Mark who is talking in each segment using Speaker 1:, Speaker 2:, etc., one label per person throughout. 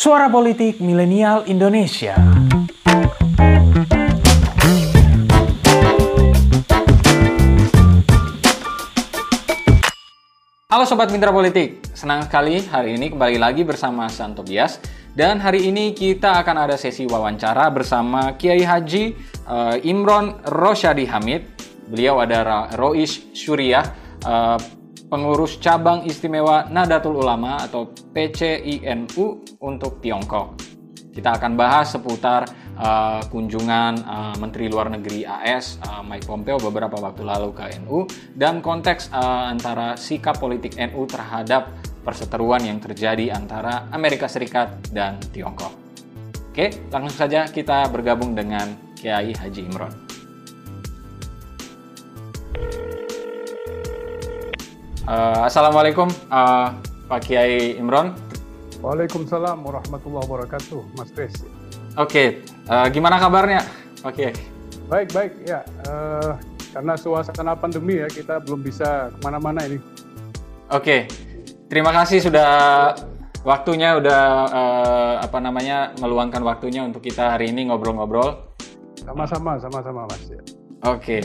Speaker 1: Suara Politik Milenial Indonesia. Halo Sobat Mitra Politik, senang sekali hari ini kembali lagi bersama Santo Bias dan hari ini kita akan ada sesi wawancara bersama Kiai Haji uh, Imron Rosyadi Hamid. Beliau adalah Rois Syuriah, uh, pengurus cabang istimewa Nadatul Ulama atau PCINU untuk Tiongkok. Kita akan bahas seputar uh, kunjungan uh, Menteri Luar Negeri AS uh, Mike Pompeo beberapa waktu lalu ke NU dan konteks uh, antara sikap politik NU terhadap perseteruan yang terjadi antara Amerika Serikat dan Tiongkok. Oke, langsung saja kita bergabung dengan Kiai Haji Imron. Uh, Assalamualaikum uh, Pak Kiai Imron.
Speaker 2: Waalaikumsalam warahmatullahi wabarakatuh, Mas Kris.
Speaker 1: Oke, okay. uh, gimana kabarnya Pak Kiai?
Speaker 2: Baik, baik ya. Uh, karena suasana pandemi ya, kita belum bisa ke mana-mana ini.
Speaker 1: Oke, okay. terima kasih sudah waktunya, udah uh, apa namanya meluangkan waktunya untuk kita hari ini ngobrol-ngobrol.
Speaker 2: Sama-sama, sama-sama Mas. Ya.
Speaker 1: Oke, okay.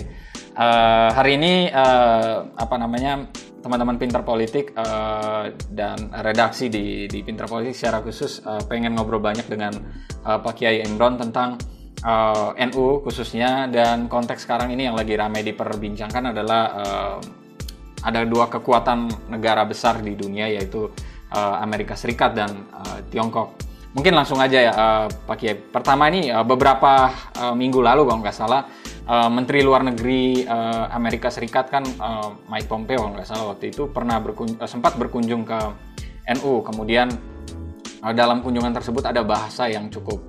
Speaker 1: uh, hari ini uh, apa namanya teman-teman Pinter Politik uh, dan redaksi di, di Pinter Politik secara khusus uh, pengen ngobrol banyak dengan uh, Pak Kiai Imron tentang uh, NU khususnya dan konteks sekarang ini yang lagi ramai diperbincangkan adalah uh, ada dua kekuatan negara besar di dunia yaitu uh, Amerika Serikat dan uh, Tiongkok. Mungkin langsung aja ya uh, Pak Kiai. Pertama ini uh, beberapa uh, minggu lalu kalau nggak salah uh, Menteri Luar Negeri uh, Amerika Serikat kan uh, Mike Pompeo nggak salah waktu itu pernah berkun uh, sempat berkunjung ke NU. Kemudian uh, dalam kunjungan tersebut ada bahasa yang cukup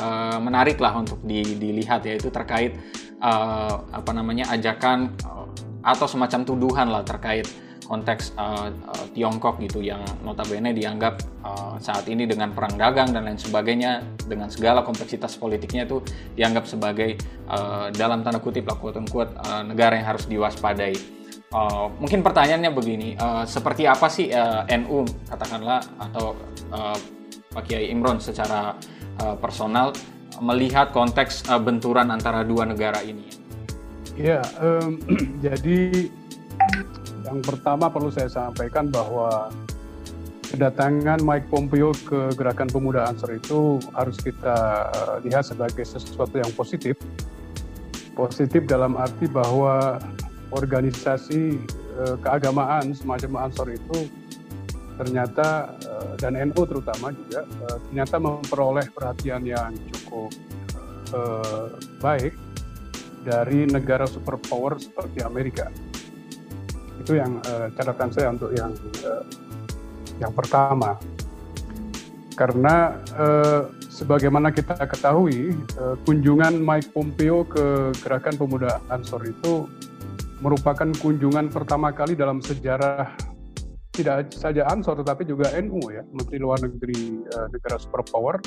Speaker 1: uh, menarik lah untuk di, dilihat yaitu terkait uh, apa namanya ajakan uh, atau semacam tuduhan lah terkait konteks uh, uh, Tiongkok gitu yang notabene dianggap uh, saat ini dengan perang dagang dan lain sebagainya dengan segala kompleksitas politiknya itu dianggap sebagai uh, dalam tanda kutip lah unquote uh, negara yang harus diwaspadai. Uh, mungkin pertanyaannya begini, uh, seperti apa sih uh, NU katakanlah atau uh, Pak Kiai Imron secara uh, personal melihat konteks uh, benturan antara dua negara ini?
Speaker 2: Ya, um, jadi yang pertama perlu saya sampaikan bahwa kedatangan Mike Pompeo ke Gerakan Pemuda Ansor itu harus kita eh, lihat sebagai sesuatu yang positif. Positif dalam arti bahwa organisasi uh, keagamaan semacam Ansor itu ternyata uh, dan NU terutama juga ternyata memperoleh perhatian yang cukup baik dari negara superpower seperti Amerika itu yang uh, catatan saya untuk yang uh, yang pertama. Karena uh, sebagaimana kita ketahui uh, kunjungan Mike Pompeo ke Gerakan Pemuda Ansor itu merupakan kunjungan pertama kali dalam sejarah tidak saja Ansor tetapi juga NU ya Menteri Luar Negeri uh, negara superpower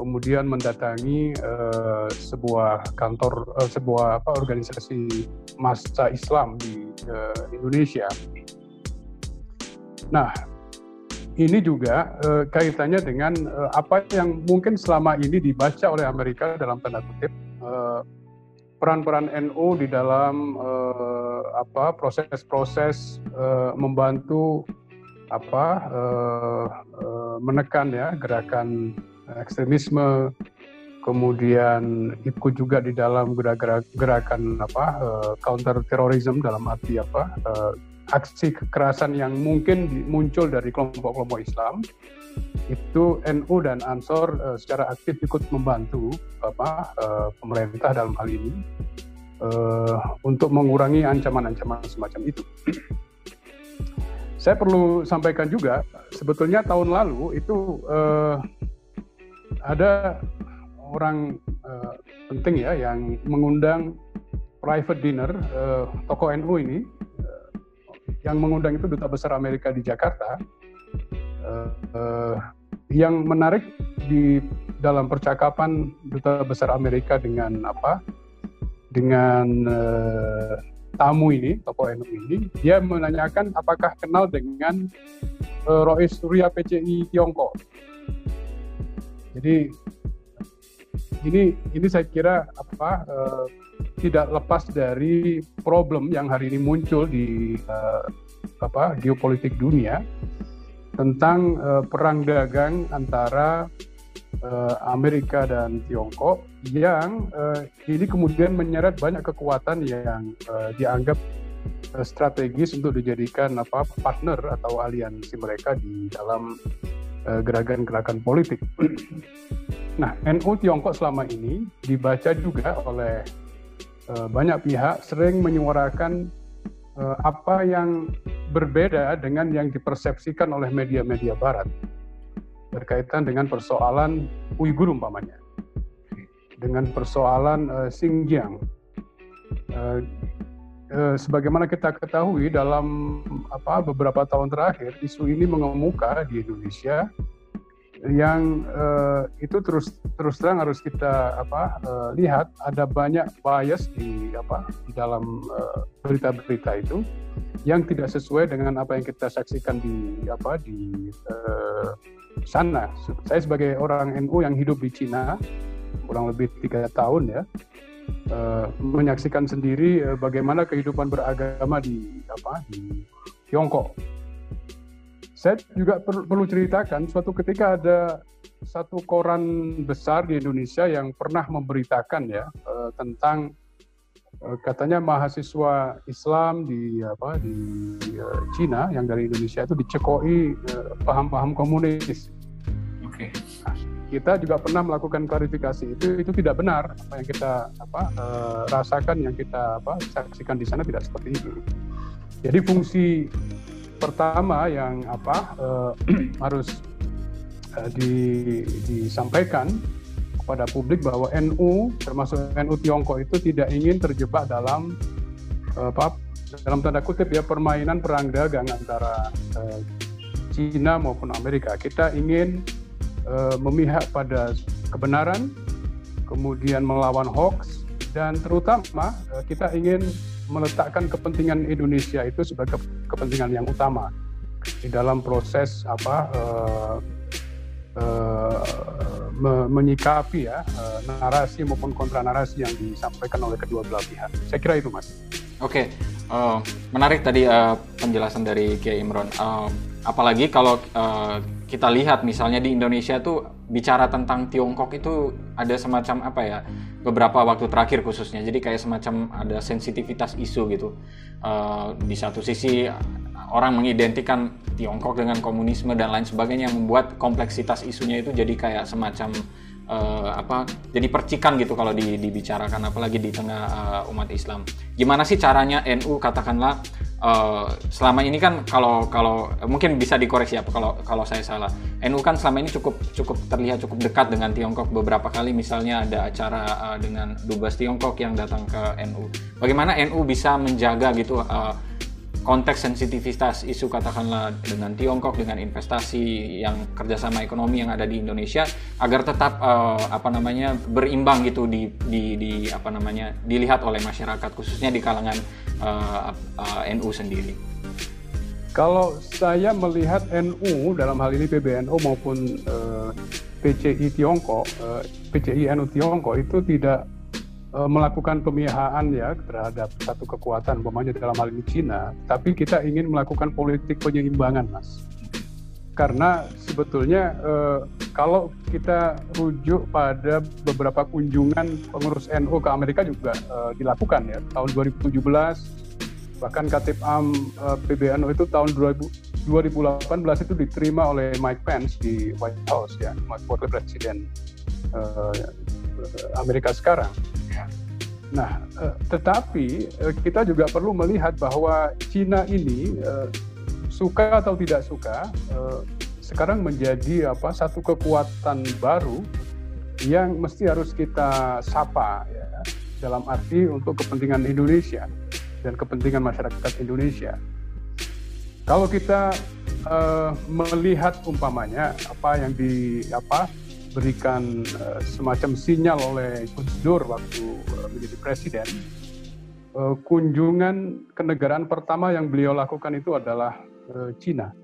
Speaker 2: kemudian mendatangi uh, sebuah kantor uh, sebuah apa organisasi massa Islam di uh, Indonesia. Nah, ini juga uh, kaitannya dengan uh, apa yang mungkin selama ini dibaca oleh Amerika dalam tanda kutip uh, peran-peran NU di dalam uh, apa proses-proses uh, membantu apa uh, uh, menekan ya gerakan ekstremisme, kemudian ikut juga di dalam gerak gerakan apa uh, counter terorisme dalam arti apa uh, aksi kekerasan yang mungkin muncul dari kelompok-kelompok Islam itu NU dan Ansor uh, secara aktif ikut membantu apa uh, pemerintah dalam hal ini uh, untuk mengurangi ancaman-ancaman semacam itu. Saya perlu sampaikan juga sebetulnya tahun lalu itu uh, ada orang uh, penting ya yang mengundang private dinner uh, tokoh NU ini uh, yang mengundang itu duta besar Amerika di Jakarta uh, uh, yang menarik di dalam percakapan duta besar Amerika dengan apa? Dengan uh, tamu ini tokoh NU ini dia menanyakan apakah kenal dengan uh, Rois Surya PCI Tiongkok Jadi ini ini saya kira apa uh, tidak lepas dari problem yang hari ini muncul di uh, apa geopolitik dunia tentang uh, perang dagang antara uh, Amerika dan Tiongkok yang uh, ini kemudian menyeret banyak kekuatan yang uh, dianggap strategis untuk dijadikan apa partner atau aliansi mereka di dalam gerakan-gerakan uh, politik. nah, NU Tiongkok selama ini dibaca juga oleh uh, banyak pihak sering menyuarakan uh, apa yang berbeda dengan yang dipersepsikan oleh media-media Barat berkaitan dengan persoalan Uighur umpamanya, dengan persoalan uh, Xinjiang. Uh, uh, sebagaimana kita ketahui dalam apa beberapa tahun terakhir isu ini mengemuka di Indonesia yang uh, itu terus terus terang harus kita apa uh, lihat ada banyak bias di apa di dalam berita-berita uh, itu yang tidak sesuai dengan apa yang kita saksikan di apa di uh, sana. Saya sebagai orang NU yang hidup di Cina kurang lebih tiga tahun ya, uh, menyaksikan sendiri uh, bagaimana kehidupan beragama di apa di Tiongkok. Saya juga per perlu ceritakan suatu ketika ada satu koran besar di Indonesia yang pernah memberitakan ya uh, tentang katanya mahasiswa Islam di apa di uh, Cina yang dari Indonesia itu dicekoi paham-paham uh, komunis kita juga pernah melakukan klarifikasi itu itu tidak benar apa yang kita apa uh, rasakan yang kita apa saksikan di sana tidak seperti itu. Jadi fungsi pertama yang apa uh, harus uh, di, disampaikan kepada publik bahwa NU termasuk NU Tiongkok itu tidak ingin terjebak dalam apa dalam tanda kutip ya permainan perang dagang antara uh, Cina maupun Amerika. Kita ingin uh, memihak pada kebenaran, kemudian melawan hoax, dan terutama uh, kita ingin meletakkan kepentingan Indonesia itu sebagai kepentingan yang utama di dalam proses apa uh, uh, me menyikapi ya uh, narasi maupun kontra narasi yang disampaikan oleh kedua belah pihak. Saya kira itu, Mas.
Speaker 1: Oke, okay. uh, menarik tadi uh, penjelasan dari Kiai Imron. Uh, apalagi kalau uh, kita lihat misalnya di Indonesia tuh bicara tentang Tiongkok itu ada semacam apa ya beberapa waktu terakhir khususnya jadi kayak semacam ada sensitivitas isu gitu uh, di satu sisi orang mengidentikan Tiongkok dengan komunisme dan lain sebagainya yang membuat kompleksitas isunya itu jadi kayak semacam uh, apa jadi percikan gitu kalau di, dibicarakan apalagi di tengah uh, umat Islam. Gimana sih caranya NU katakanlah uh, selama ini kan kalau kalau mungkin bisa dikoreksi apa kalau kalau saya salah. NU kan selama ini cukup cukup terlihat cukup dekat dengan Tiongkok beberapa kali misalnya ada acara uh, dengan dubes Tiongkok yang datang ke NU. Bagaimana NU bisa menjaga gitu uh, konteks sensitivitas isu katakanlah dengan Tiongkok dengan investasi yang kerjasama ekonomi yang ada di Indonesia agar tetap uh, apa namanya berimbang gitu di, di, di apa namanya dilihat oleh masyarakat khususnya di kalangan uh, uh, NU sendiri.
Speaker 2: Kalau saya melihat NU dalam hal ini PBNU maupun uh, PCI Tiongkok, uh, PCI NU Tiongkok itu tidak Eh, melakukan pemihaan ya terhadap satu kekuatan, umpamanya dalam hal ini Cina, tapi kita ingin melakukan politik penyeimbangan, mas. Karena sebetulnya eh, kalau kita rujuk pada beberapa kunjungan pengurus NU ke Amerika juga eh, dilakukan ya. Tahun 2017 bahkan Katib Am eh, PBNU itu tahun 2000, 2018 itu diterima oleh Mike Pence di White House ya wakil presiden eh, Amerika sekarang Nah, eh, tetapi eh, kita juga perlu melihat bahwa Cina ini eh, suka atau tidak suka sekarang menjadi apa satu kekuatan baru yang mesti harus kita sapa ya dalam arti untuk kepentingan Indonesia dan kepentingan masyarakat Indonesia. Kalau kita uh, melihat umpamanya apa yang di apa berikan uh, semacam sinyal oleh Gus Dur waktu uh, menjadi presiden. Uh, kunjungan kenegaraan pertama yang beliau lakukan itu adalah Cina.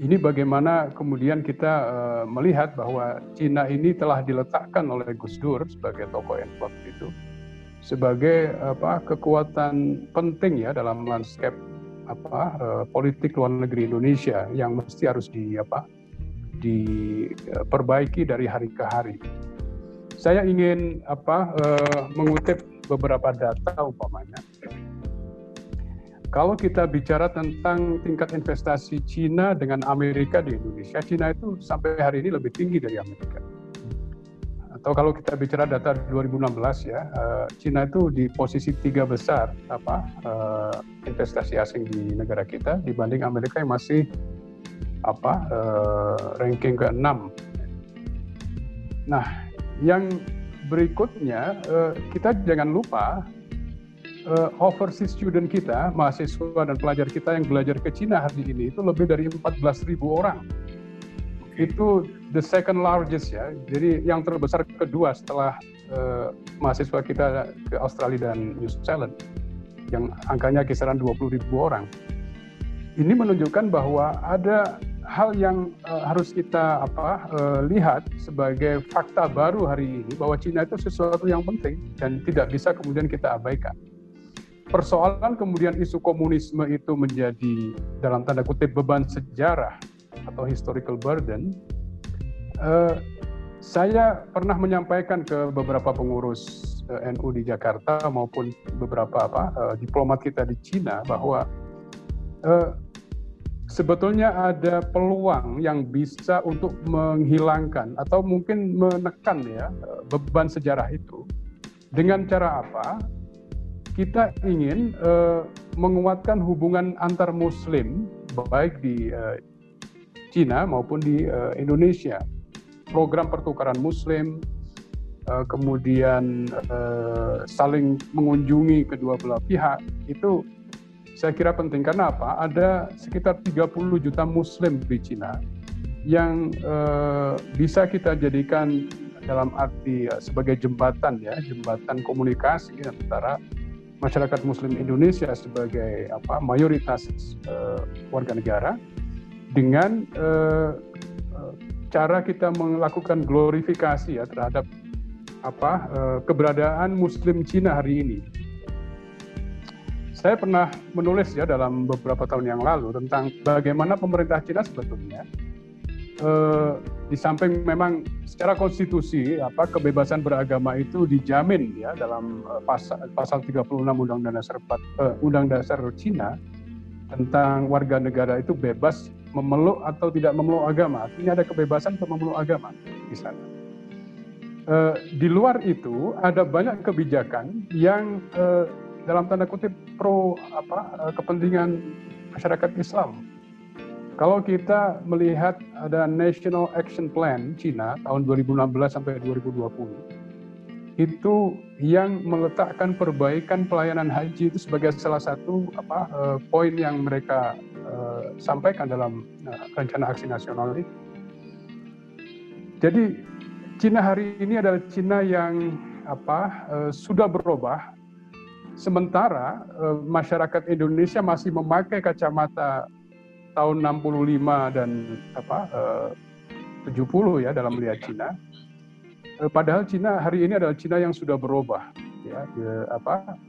Speaker 2: ini bagaimana kemudian kita melihat bahwa Cina ini telah diletakkan oleh Gus Dur sebagai tokoh NU itu sebagai apa kekuatan penting ya dalam landscape apa politik luar negeri Indonesia yang mesti harus di apa diperbaiki dari hari ke hari. Saya ingin apa uh, mengutip beberapa data umpamanya kalau kita bicara tentang tingkat investasi Cina dengan Amerika di Indonesia, Cina itu sampai hari ini lebih tinggi dari Amerika. Atau kalau kita bicara data 2016 ya, eh, Cina itu di posisi tiga besar apa eh, investasi asing di negara kita dibanding Amerika yang masih apa eh, ranking ke-6. Nah, yang berikutnya kita jangan lupa uh, overseas student kita, mahasiswa dan pelajar kita yang belajar ke Cina hari ini itu lebih dari 14.000 orang. Itu the second largest ya. Jadi yang terbesar kedua setelah uh, mahasiswa kita ke Australia dan New Zealand yang angkanya kisaran 20.000 orang. Ini menunjukkan bahwa ada hal yang uh, harus kita apa uh, lihat sebagai fakta baru hari ini bahwa Cina itu sesuatu yang penting dan tidak bisa kemudian kita abaikan. Persoalan kemudian isu komunisme itu menjadi dalam tanda kutip beban sejarah atau historical burden, uh, saya pernah menyampaikan ke beberapa pengurus uh, NU di Jakarta maupun beberapa apa uh, diplomat kita di Cina bahwa uh, sebetulnya ada peluang yang bisa untuk menghilangkan atau mungkin menekan ya beban sejarah itu dengan cara apa? kita ingin uh, menguatkan hubungan antar Muslim baik di uh, Cina maupun di uh, Indonesia. Program pertukaran Muslim, uh, kemudian uh, saling mengunjungi kedua belah pihak itu saya kira penting karena apa? Ada sekitar 30 juta Muslim di Cina yang uh, bisa kita jadikan dalam arti uh, sebagai jembatan ya, jembatan komunikasi antara masyarakat Muslim Indonesia sebagai apa mayoritas uh, warga negara dengan uh, cara kita melakukan glorifikasi ya terhadap apa uh, keberadaan Muslim Cina hari ini. Saya pernah menulis ya dalam beberapa tahun yang lalu tentang bagaimana pemerintah Cina sebetulnya eh, di samping memang secara konstitusi apa kebebasan beragama itu dijamin ya dalam eh, pasal pasal 36 Undang-Undang Dasar eh, Undang Dasar Cina tentang warga negara itu bebas memeluk atau tidak memeluk agama. Artinya ada kebebasan untuk memeluk agama di sana. Eh, di luar itu ada banyak kebijakan yang eh, dalam tanda kutip pro apa eh, kepentingan masyarakat Islam kalau kita melihat ada National Action Plan Cina tahun 2016 sampai 2020, itu yang meletakkan perbaikan pelayanan haji itu sebagai salah satu apa uh, poin yang mereka uh, sampaikan dalam rencana aksi nasional ini. Jadi Cina hari ini adalah Cina yang apa sudah berubah sementara uh, masyarakat Indonesia masih memakai kacamata tahun 65 dan apa eh, 70 ya dalam melihat Cina. Eh, padahal Cina hari ini adalah Cina yang sudah berubah ya, apa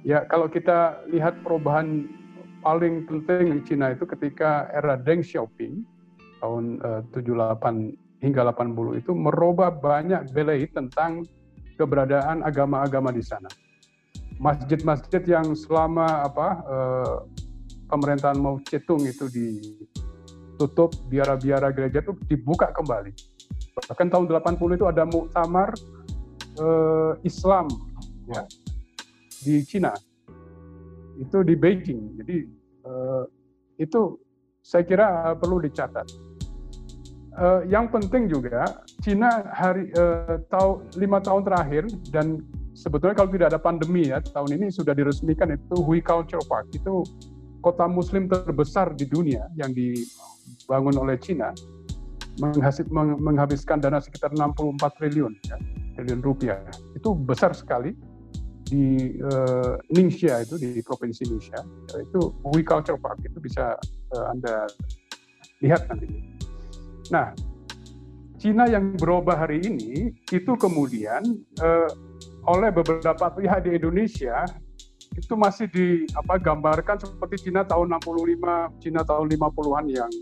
Speaker 2: ya kalau kita lihat perubahan paling penting Cina itu ketika era Deng Xiaoping tahun eh, 78 hingga 80 itu merubah banyak belai tentang keberadaan agama-agama di sana. Masjid-masjid yang selama apa eh, pemerintahan Mao Zedong itu ditutup, biara-biara gereja itu dibuka kembali. Bahkan tahun 80 itu ada muktamar uh, Islam ya, di Cina. Itu di Beijing. Jadi uh, itu saya kira perlu dicatat. Uh, yang penting juga Cina hari uh, tahun lima tahun terakhir dan sebetulnya kalau tidak ada pandemi ya tahun ini sudah diresmikan itu Hui Culture Park itu kota muslim terbesar di dunia yang dibangun oleh Cina menghabiskan dana sekitar 64 triliun ya, triliun rupiah. Itu besar sekali di uh, itu di provinsi Ningxia itu Hui Culture Park itu bisa uh, anda lihat nanti. Nah, Cina yang berubah hari ini itu kemudian uh, oleh beberapa pihak di Indonesia itu masih di apa gambarkan seperti Cina tahun 65, Cina tahun 50-an yang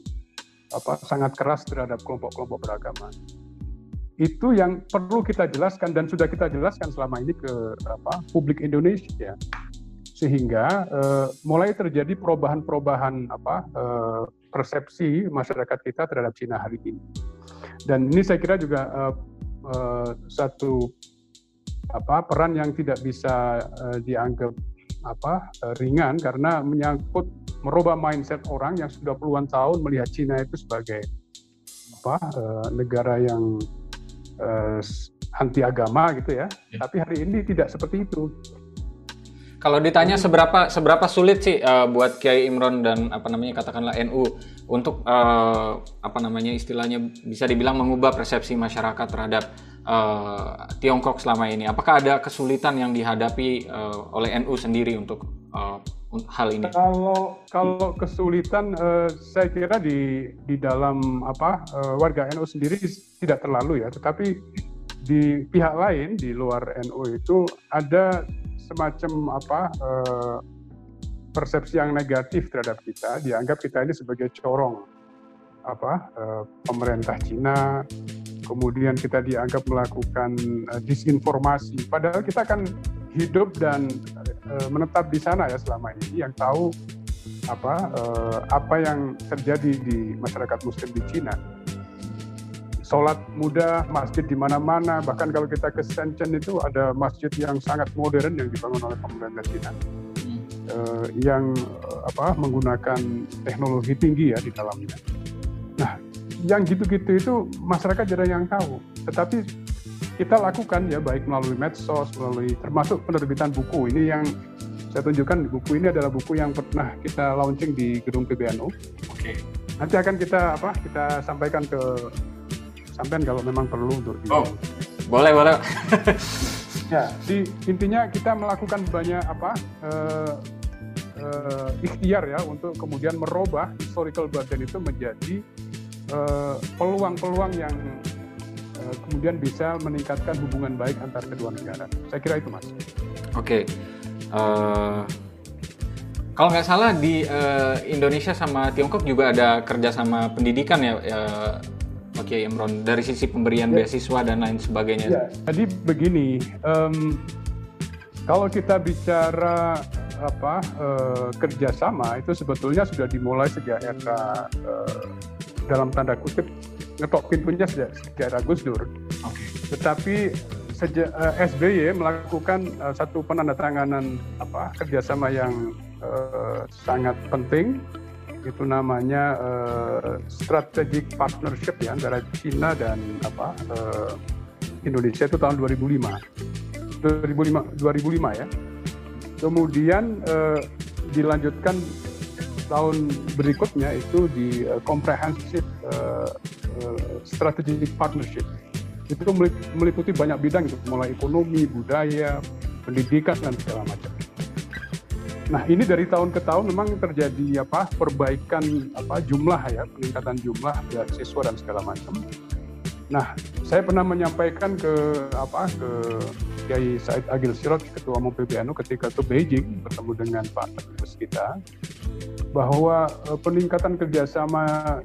Speaker 2: apa sangat keras terhadap kelompok-kelompok beragama. Itu yang perlu kita jelaskan dan sudah kita jelaskan selama ini ke apa publik Indonesia sehingga uh, mulai terjadi perubahan-perubahan apa uh, persepsi masyarakat kita terhadap Cina hari ini. Dan ini saya kira juga uh, uh, satu apa peran yang tidak bisa uh, dianggap apa uh, ringan karena menyangkut merubah mindset orang yang sudah puluhan tahun melihat Cina itu sebagai apa uh, negara yang uh, anti agama gitu ya. ya. Tapi hari ini tidak seperti itu.
Speaker 1: Kalau ditanya seberapa seberapa sulit sih uh, buat Kiai Imron dan apa namanya katakanlah NU untuk uh, apa namanya istilahnya bisa dibilang mengubah persepsi masyarakat terhadap uh, Tiongkok selama ini. Apakah ada kesulitan yang dihadapi uh, oleh NU sendiri untuk uh, hal ini?
Speaker 2: Kalau kalau kesulitan uh, saya kira di di dalam apa uh, warga NU sendiri tidak terlalu ya, tetapi di pihak lain di luar NU itu ada semacam apa uh, persepsi yang negatif terhadap kita dianggap kita ini sebagai corong apa uh, pemerintah Cina. Kemudian kita dianggap melakukan uh, disinformasi. Padahal kita kan hidup dan uh, menetap di sana ya selama ini yang tahu apa uh, apa yang terjadi di masyarakat muslim di Cina sholat mudah, masjid di mana-mana. Bahkan kalau kita ke Shenzhen itu ada masjid yang sangat modern yang dibangun oleh pemerintah China. Hmm. Uh, yang uh, apa menggunakan teknologi tinggi ya di dalamnya. Nah, yang gitu-gitu itu masyarakat jarang yang tahu. Tetapi kita lakukan ya baik melalui medsos, melalui termasuk penerbitan buku. Ini yang saya tunjukkan buku ini adalah buku yang pernah kita launching di gedung PBNU. Oke. Okay. Nanti akan kita apa? Kita sampaikan ke sampean kalau memang perlu untuk
Speaker 1: oh boleh boleh.
Speaker 2: Ya di intinya kita melakukan banyak apa uh, uh, ikhtiar ya untuk kemudian merubah historical burden itu menjadi peluang-peluang uh, yang uh, kemudian bisa meningkatkan hubungan baik antar kedua negara. Saya kira itu mas.
Speaker 1: Oke. Okay. uh, kalau nggak salah di uh, Indonesia sama Tiongkok juga ada kerjasama pendidikan ya, ya Oke, okay, Imron, dari sisi pemberian ya. beasiswa dan lain sebagainya. Ya,
Speaker 2: jadi begini, um, kalau kita bicara apa uh, kerjasama itu sebetulnya sudah dimulai sejak era uh, dalam tanda kutip ngetok pintunya sejak, sejak era Gus Dur. Okay. Tetapi sejak uh, SBY melakukan uh, satu penandatanganan apa kerjasama yang uh, sangat penting itu namanya uh, strategic partnership ya antara China dan apa uh, Indonesia itu tahun 2005 2005 2005 ya. Kemudian uh, dilanjutkan tahun berikutnya itu di uh, comprehensive uh, uh, strategic partnership. Itu meliputi banyak bidang itu mulai ekonomi budaya pendidikan dan segala macam Nah ini dari tahun ke tahun memang terjadi apa perbaikan apa jumlah ya peningkatan jumlah siswa dan segala macam. Nah saya pernah menyampaikan ke apa ke Kiai Said Agil Sirot ketua umum PBNU ketika ke Beijing bertemu dengan Pak Dubes kita bahwa eh, peningkatan kerjasama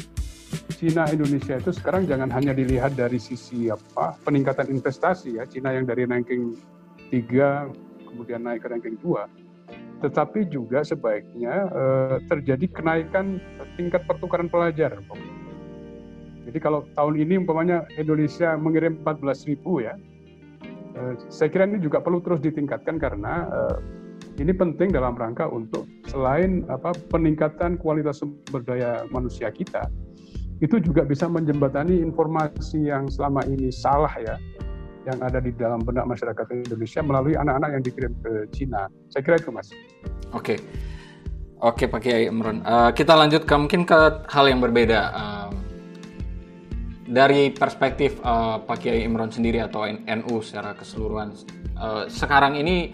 Speaker 2: Cina Indonesia itu sekarang jangan hanya dilihat dari sisi apa peningkatan investasi ya Cina yang dari ranking 3 kemudian naik ke ranking 2 tetapi juga sebaiknya uh, terjadi kenaikan tingkat pertukaran pelajar. Jadi kalau tahun ini umpamanya Indonesia mengirim 14 ribu ya, uh, saya kira ini juga perlu terus ditingkatkan karena uh, ini penting dalam rangka untuk selain apa peningkatan kualitas sumber daya manusia kita, itu juga bisa menjembatani informasi yang selama ini salah ya yang ada di dalam benak masyarakat Indonesia melalui anak-anak yang dikirim ke Cina. Saya kira itu, Mas.
Speaker 1: Oke. Oke, Pak Kiai Imron. Uh, kita lanjut ke mungkin ke hal yang berbeda. Uh, dari perspektif uh, Pak Kiai Imron sendiri atau NU secara keseluruhan, uh, sekarang ini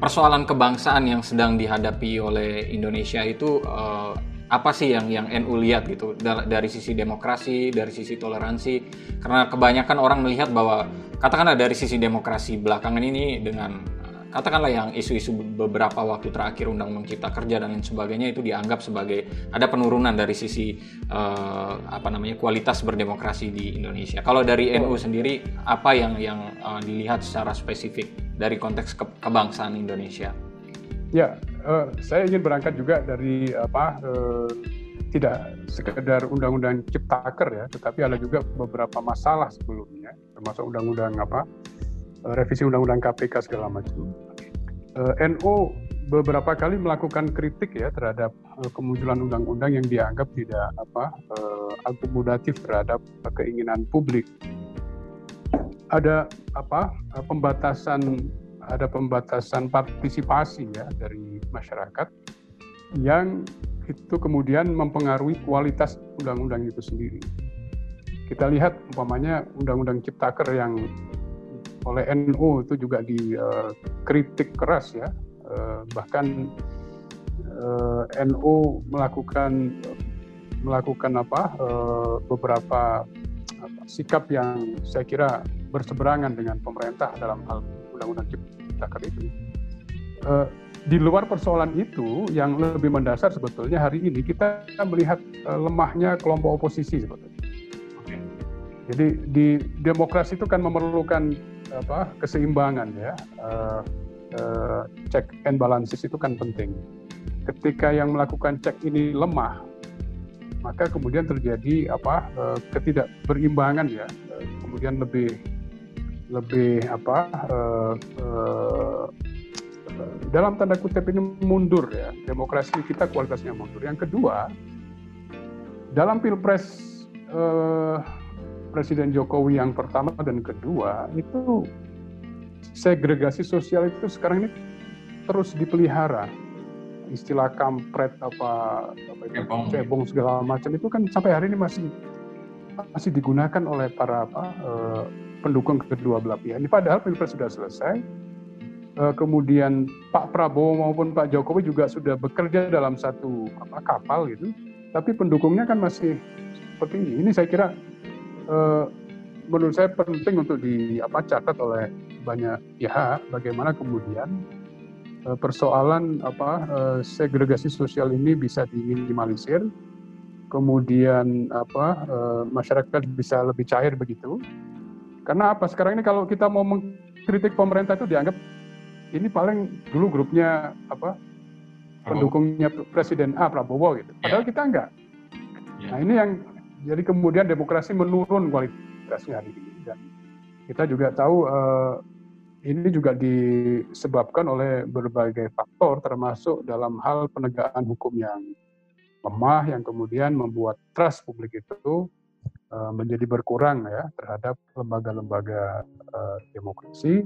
Speaker 1: persoalan kebangsaan yang sedang dihadapi oleh Indonesia itu uh, apa sih yang yang NU lihat gitu dari sisi demokrasi, dari sisi toleransi? Karena kebanyakan orang melihat bahwa katakanlah dari sisi demokrasi belakangan ini dengan katakanlah yang isu-isu beberapa waktu terakhir undang-undang cipta kerja dan lain sebagainya itu dianggap sebagai ada penurunan dari sisi uh, apa namanya kualitas berdemokrasi di Indonesia. Kalau dari NU sendiri apa yang yang uh, dilihat secara spesifik dari konteks ke kebangsaan Indonesia?
Speaker 2: Ya, uh, saya ingin berangkat juga dari apa uh, tidak sekedar undang-undang ciptaker ya, tetapi ada juga beberapa masalah sebelumnya, termasuk undang-undang apa revisi undang-undang KPK segala macam eh, NU beberapa kali melakukan kritik ya terhadap uh, kemunculan undang-undang yang dianggap tidak apa akomodatif terhadap keinginan publik. Ada apa pembatasan ada pembatasan partisipasi ya dari masyarakat yang itu kemudian mempengaruhi kualitas undang-undang itu sendiri. Kita lihat umpamanya undang-undang Ciptaker yang oleh NU itu juga dikritik uh, keras ya uh, bahkan eh, NU melakukan melakukan apa beberapa apa, sikap yang saya kira berseberangan dengan pemerintah dalam hal undang-undang ciptaker itu. Di luar persoalan itu yang lebih mendasar sebetulnya hari ini kita melihat lemahnya kelompok oposisi sebetulnya. Jadi di demokrasi itu kan memerlukan apa keseimbangan ya. Uh, uh, check and balances itu kan penting. Ketika yang melakukan cek ini lemah maka kemudian terjadi apa uh, ketidakberimbangan ya. Uh, kemudian lebih lebih apa uh, uh, dalam tanda kutip ini mundur ya. Demokrasi kita kualitasnya mundur. Yang kedua dalam pilpres uh, Presiden Jokowi yang pertama dan kedua itu segregasi sosial itu sekarang ini terus dipelihara istilah kampret apa, apa itu, cebong. cebong segala macam itu kan sampai hari ini masih masih digunakan oleh para apa, uh, pendukung kedua belah pihak. Ini padahal pilpres sudah selesai, uh, kemudian Pak Prabowo maupun Pak Jokowi juga sudah bekerja dalam satu apa, kapal gitu, tapi pendukungnya kan masih seperti ini. Ini saya kira uh, menurut saya penting untuk di apa catat oleh banyak pihak bagaimana kemudian uh, persoalan apa uh, segregasi sosial ini bisa diminimalisir kemudian apa uh, masyarakat bisa lebih cair begitu. Karena apa? Sekarang ini kalau kita mau mengkritik pemerintah itu dianggap ini paling dulu grupnya apa pendukungnya Presiden A Prabowo gitu. Padahal yeah. kita enggak. Yeah. nah ini yang jadi kemudian demokrasi menurun kualitasnya hari ini. Dan kita juga tahu uh, ini juga disebabkan oleh berbagai faktor termasuk dalam hal penegakan hukum yang lemah yang kemudian membuat trust publik itu uh, menjadi berkurang ya terhadap lembaga-lembaga uh, demokrasi.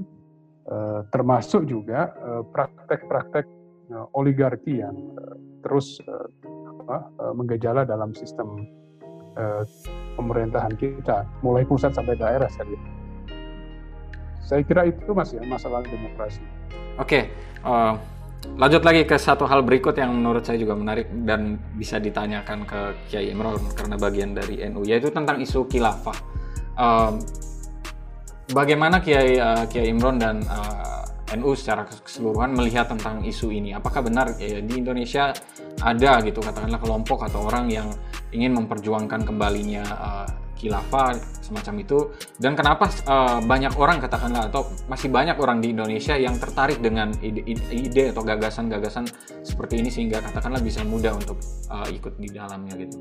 Speaker 2: Uh, termasuk juga praktek-praktek uh, oligarki yang uh, terus uh, apa, uh, menggejala dalam sistem uh, pemerintahan kita, mulai pusat sampai daerah saya Saya kira itu mas ya masalah demokrasi.
Speaker 1: Oke, uh, lanjut lagi ke satu hal berikut yang menurut saya juga menarik dan bisa ditanyakan ke Kiai Imron karena bagian dari NU yaitu tentang isu khilafah. Uh, bagaimana Kiai uh, Kiai Imron dan uh, NU secara keseluruhan melihat tentang isu ini? Apakah benar ya, di Indonesia ada gitu katakanlah kelompok atau orang yang ingin memperjuangkan kembalinya uh, khilafah semacam itu dan kenapa uh, banyak orang katakanlah atau masih banyak orang di Indonesia yang tertarik dengan ide, ide atau gagasan-gagasan seperti ini sehingga katakanlah bisa mudah untuk uh, ikut di dalamnya gitu.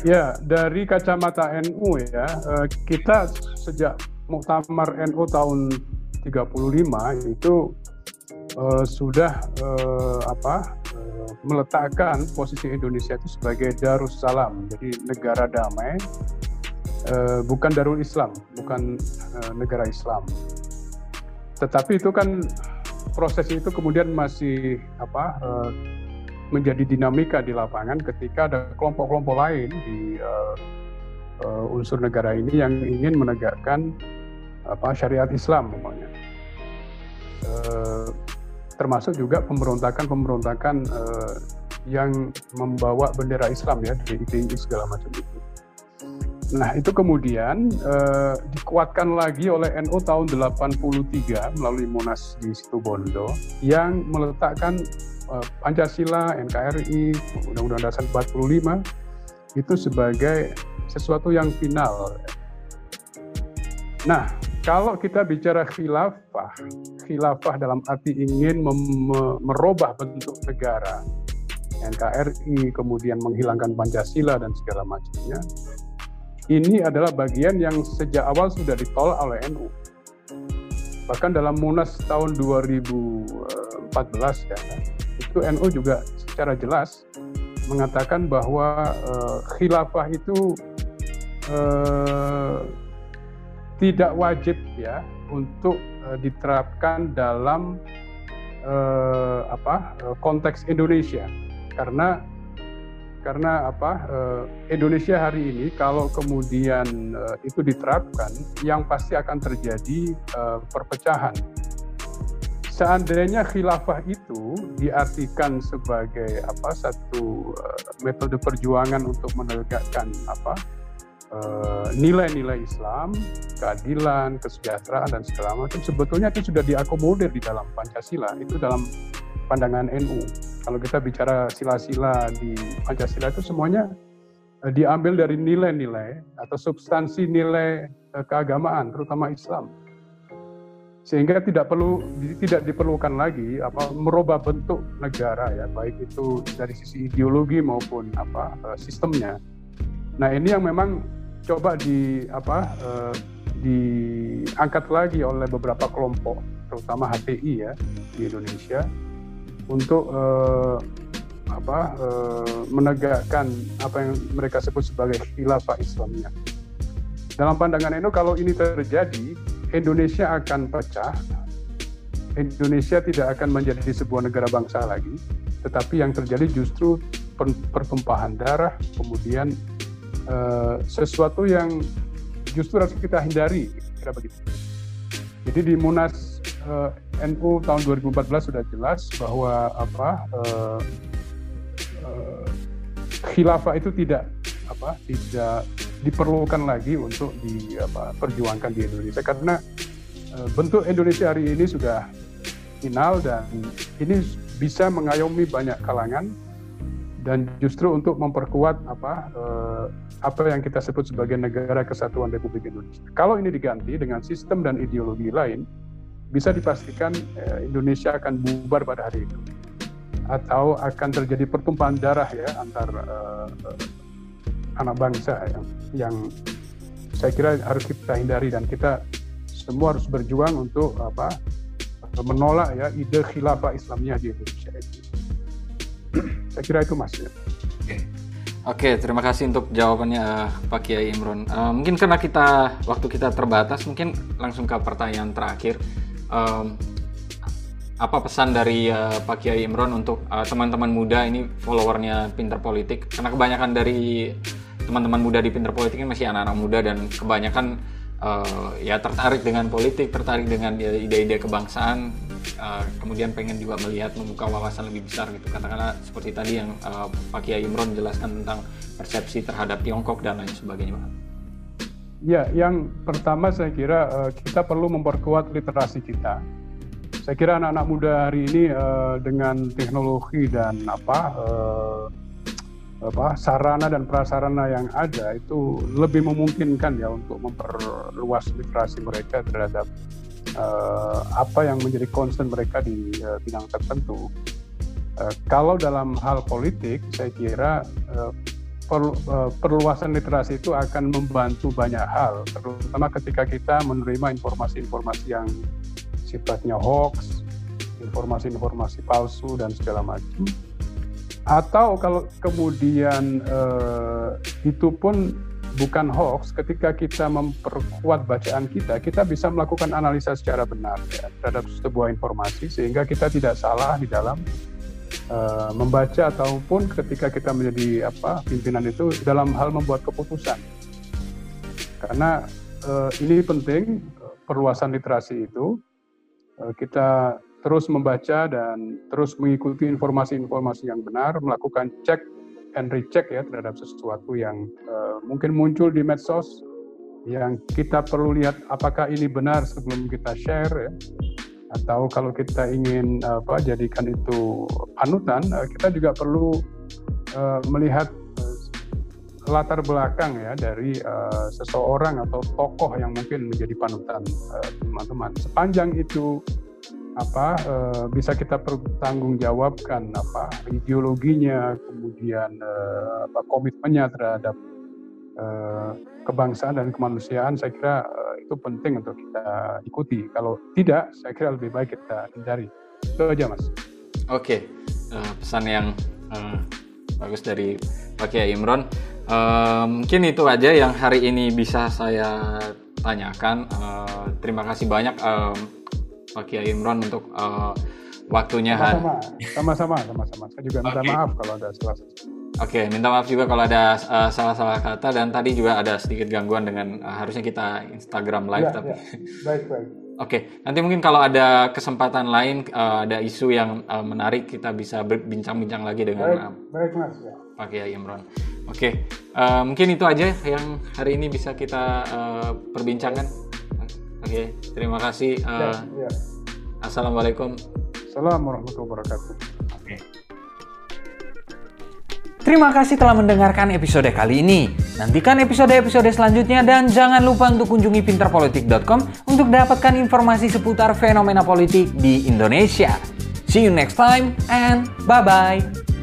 Speaker 2: Ya, dari kacamata NU ya, kita sejak Muktamar NU tahun 35 itu uh, sudah uh, apa uh, meletakkan posisi Indonesia itu sebagai Darussalam, jadi negara damai, uh, bukan Darul Islam, bukan uh, negara Islam. Tetapi itu kan proses itu kemudian masih apa uh, menjadi dinamika di lapangan ketika ada kelompok-kelompok lain di uh, uh, unsur negara ini yang ingin menegakkan apa syariat Islam. Uh, termasuk juga pemberontakan-pemberontakan uh, yang membawa bendera Islam ya dari ITI segala macam itu. Nah itu kemudian eh, dikuatkan lagi oleh NU tahun 83 melalui Munas di Situbondo yang meletakkan eh, Pancasila, NKRI, Undang-Undang Dasar 45 itu sebagai sesuatu yang final. Nah, kalau kita bicara khilafah, khilafah dalam arti ingin merubah bentuk negara, NKRI, kemudian menghilangkan Pancasila dan segala macamnya, ini adalah bagian yang sejak awal sudah ditolak oleh NU. Bahkan dalam Munas tahun 2014 ya, itu NU juga secara jelas mengatakan bahwa uh, khilafah itu uh, tidak wajib ya untuk uh, diterapkan dalam uh, apa konteks Indonesia. Karena karena apa uh, Indonesia hari ini kalau kemudian uh, itu diterapkan yang pasti akan terjadi uh, perpecahan. Seandainya khilafah itu diartikan sebagai apa satu uh, metode perjuangan untuk menegakkan apa nilai-nilai uh, Islam, keadilan, kesejahteraan dan segala macam sebetulnya itu sudah diakomodir di dalam Pancasila itu dalam pandangan NU. Kalau kita bicara sila-sila di Pancasila itu semuanya eh, diambil dari nilai-nilai atau substansi nilai eh, keagamaan, terutama Islam. Sehingga tidak perlu tidak diperlukan lagi apa merubah bentuk negara ya, baik itu dari sisi ideologi maupun apa eh, sistemnya. Nah, ini yang memang coba di apa diangkat lagi oleh beberapa kelompok terutama HTI ya di Indonesia untuk uh, apa uh, menegakkan apa yang mereka sebut sebagai khilafah Islamnya. Dalam pandangan NU kalau ini terjadi, Indonesia akan pecah. Indonesia tidak akan menjadi sebuah negara bangsa lagi, tetapi yang terjadi justru pertumpahan darah, kemudian uh, sesuatu yang justru harus kita hindari, kira begitu. Jadi di Munas uh, NU tahun 2014 sudah jelas bahwa apa uh, uh, khilafah itu tidak apa tidak diperlukan lagi untuk diperjuangkan di Indonesia karena uh, bentuk Indonesia hari ini sudah final dan ini bisa mengayomi banyak kalangan dan justru untuk memperkuat apa uh, apa yang kita sebut sebagai negara kesatuan Republik Indonesia. Kalau ini diganti dengan sistem dan ideologi lain, bisa dipastikan eh, Indonesia akan bubar pada hari itu atau akan terjadi pertumpahan darah ya antar uh, anak bangsa yang, yang saya kira harus kita hindari dan kita semua harus berjuang untuk apa menolak ya ide khilafah Islamnya di Indonesia itu. saya kira itu mas.
Speaker 1: Oke, terima kasih untuk jawabannya Pak Kiai Imron. Uh, mungkin karena kita waktu kita terbatas, mungkin langsung ke pertanyaan terakhir um, apa pesan dari uh, Pak Kiai Imron untuk uh, teman-teman muda ini followernya Pinter Politik karena kebanyakan dari teman-teman muda di Pinter Politik ini masih anak-anak muda dan kebanyakan uh, ya tertarik dengan politik, tertarik dengan ide-ide kebangsaan, uh, kemudian pengen juga melihat membuka wawasan lebih besar gitu. Katakanlah seperti tadi yang uh, Pak Kiai Imron jelaskan tentang persepsi terhadap Tiongkok dan lain sebagainya.
Speaker 2: Ya, yang pertama saya kira uh, kita perlu memperkuat literasi kita. Saya kira anak-anak muda hari ini uh, dengan teknologi dan apa uh, apa sarana dan prasarana yang ada itu lebih memungkinkan ya untuk memperluas literasi mereka terhadap uh, apa yang menjadi concern mereka di uh, bidang tertentu. Uh, kalau dalam hal politik, saya kira uh, Eh, perluasan literasi itu akan membantu banyak hal, terutama ketika kita menerima informasi-informasi yang sifatnya hoax, informasi-informasi palsu dan segala macam. Atau kalau kemudian eh, itu pun bukan hoax, ketika kita memperkuat bacaan kita, kita bisa melakukan analisa secara benar ya, terhadap sebuah informasi sehingga kita tidak salah di dalam uh, membaca ataupun ketika kita menjadi apa pimpinan itu dalam hal membuat keputusan. Karena uh, ini penting perluasan literasi itu uh, kita terus membaca dan terus mengikuti informasi-informasi yang benar, melakukan cek and recheck ya terhadap sesuatu yang uh, mungkin muncul di medsos yang kita perlu lihat apakah ini benar sebelum kita share ya atau kalau kita ingin apa jadikan itu panutan uh, kita juga perlu uh, melihat latar belakang ya dari uh, seseorang atau tokoh yang mungkin menjadi panutan teman-teman. Uh, Sepanjang itu apa uh, bisa kita pertanggungjawabkan apa ideologinya kemudian uh, apa komitmennya terhadap uh, kebangsaan dan kemanusiaan saya kira uh, itu penting untuk kita ikuti. Kalau tidak saya kira lebih baik kita hindari. Itu aja mas.
Speaker 1: Oke uh, pesan yang uh, bagus dari Pak Kiai Imron. Uh, mungkin itu aja yang hari ini bisa saya tanyakan. Uh, terima kasih banyak uh, Pak Kiai Imron untuk uh, waktunya
Speaker 2: sama-sama sama-sama sama-sama saya juga minta okay. maaf kalau ada salah
Speaker 1: Oke, okay, minta maaf juga kalau ada uh, salah-salah kata dan tadi juga ada sedikit gangguan dengan uh, harusnya kita Instagram live ya, tapi. Ya.
Speaker 2: Baik baik.
Speaker 1: Oke, okay, nanti mungkin kalau ada kesempatan lain uh, ada isu yang uh, menarik kita bisa berbincang-bincang lagi dengan
Speaker 2: baik, uh, baik mas ya.
Speaker 1: Pak Kiai Imron. Oke, okay, uh, mungkin itu aja yang hari ini bisa kita uh, perbincangkan. Oke, okay, terima kasih. Uh, ya, ya. Assalamualaikum.
Speaker 2: Assalamualaikum warahmatullahi wabarakatuh.
Speaker 1: Oke. Okay. Terima kasih telah mendengarkan episode kali ini. Nantikan episode-episode selanjutnya dan jangan lupa untuk kunjungi pinterpolitik.com untuk dapatkan informasi seputar fenomena politik di Indonesia. See you next time and bye-bye.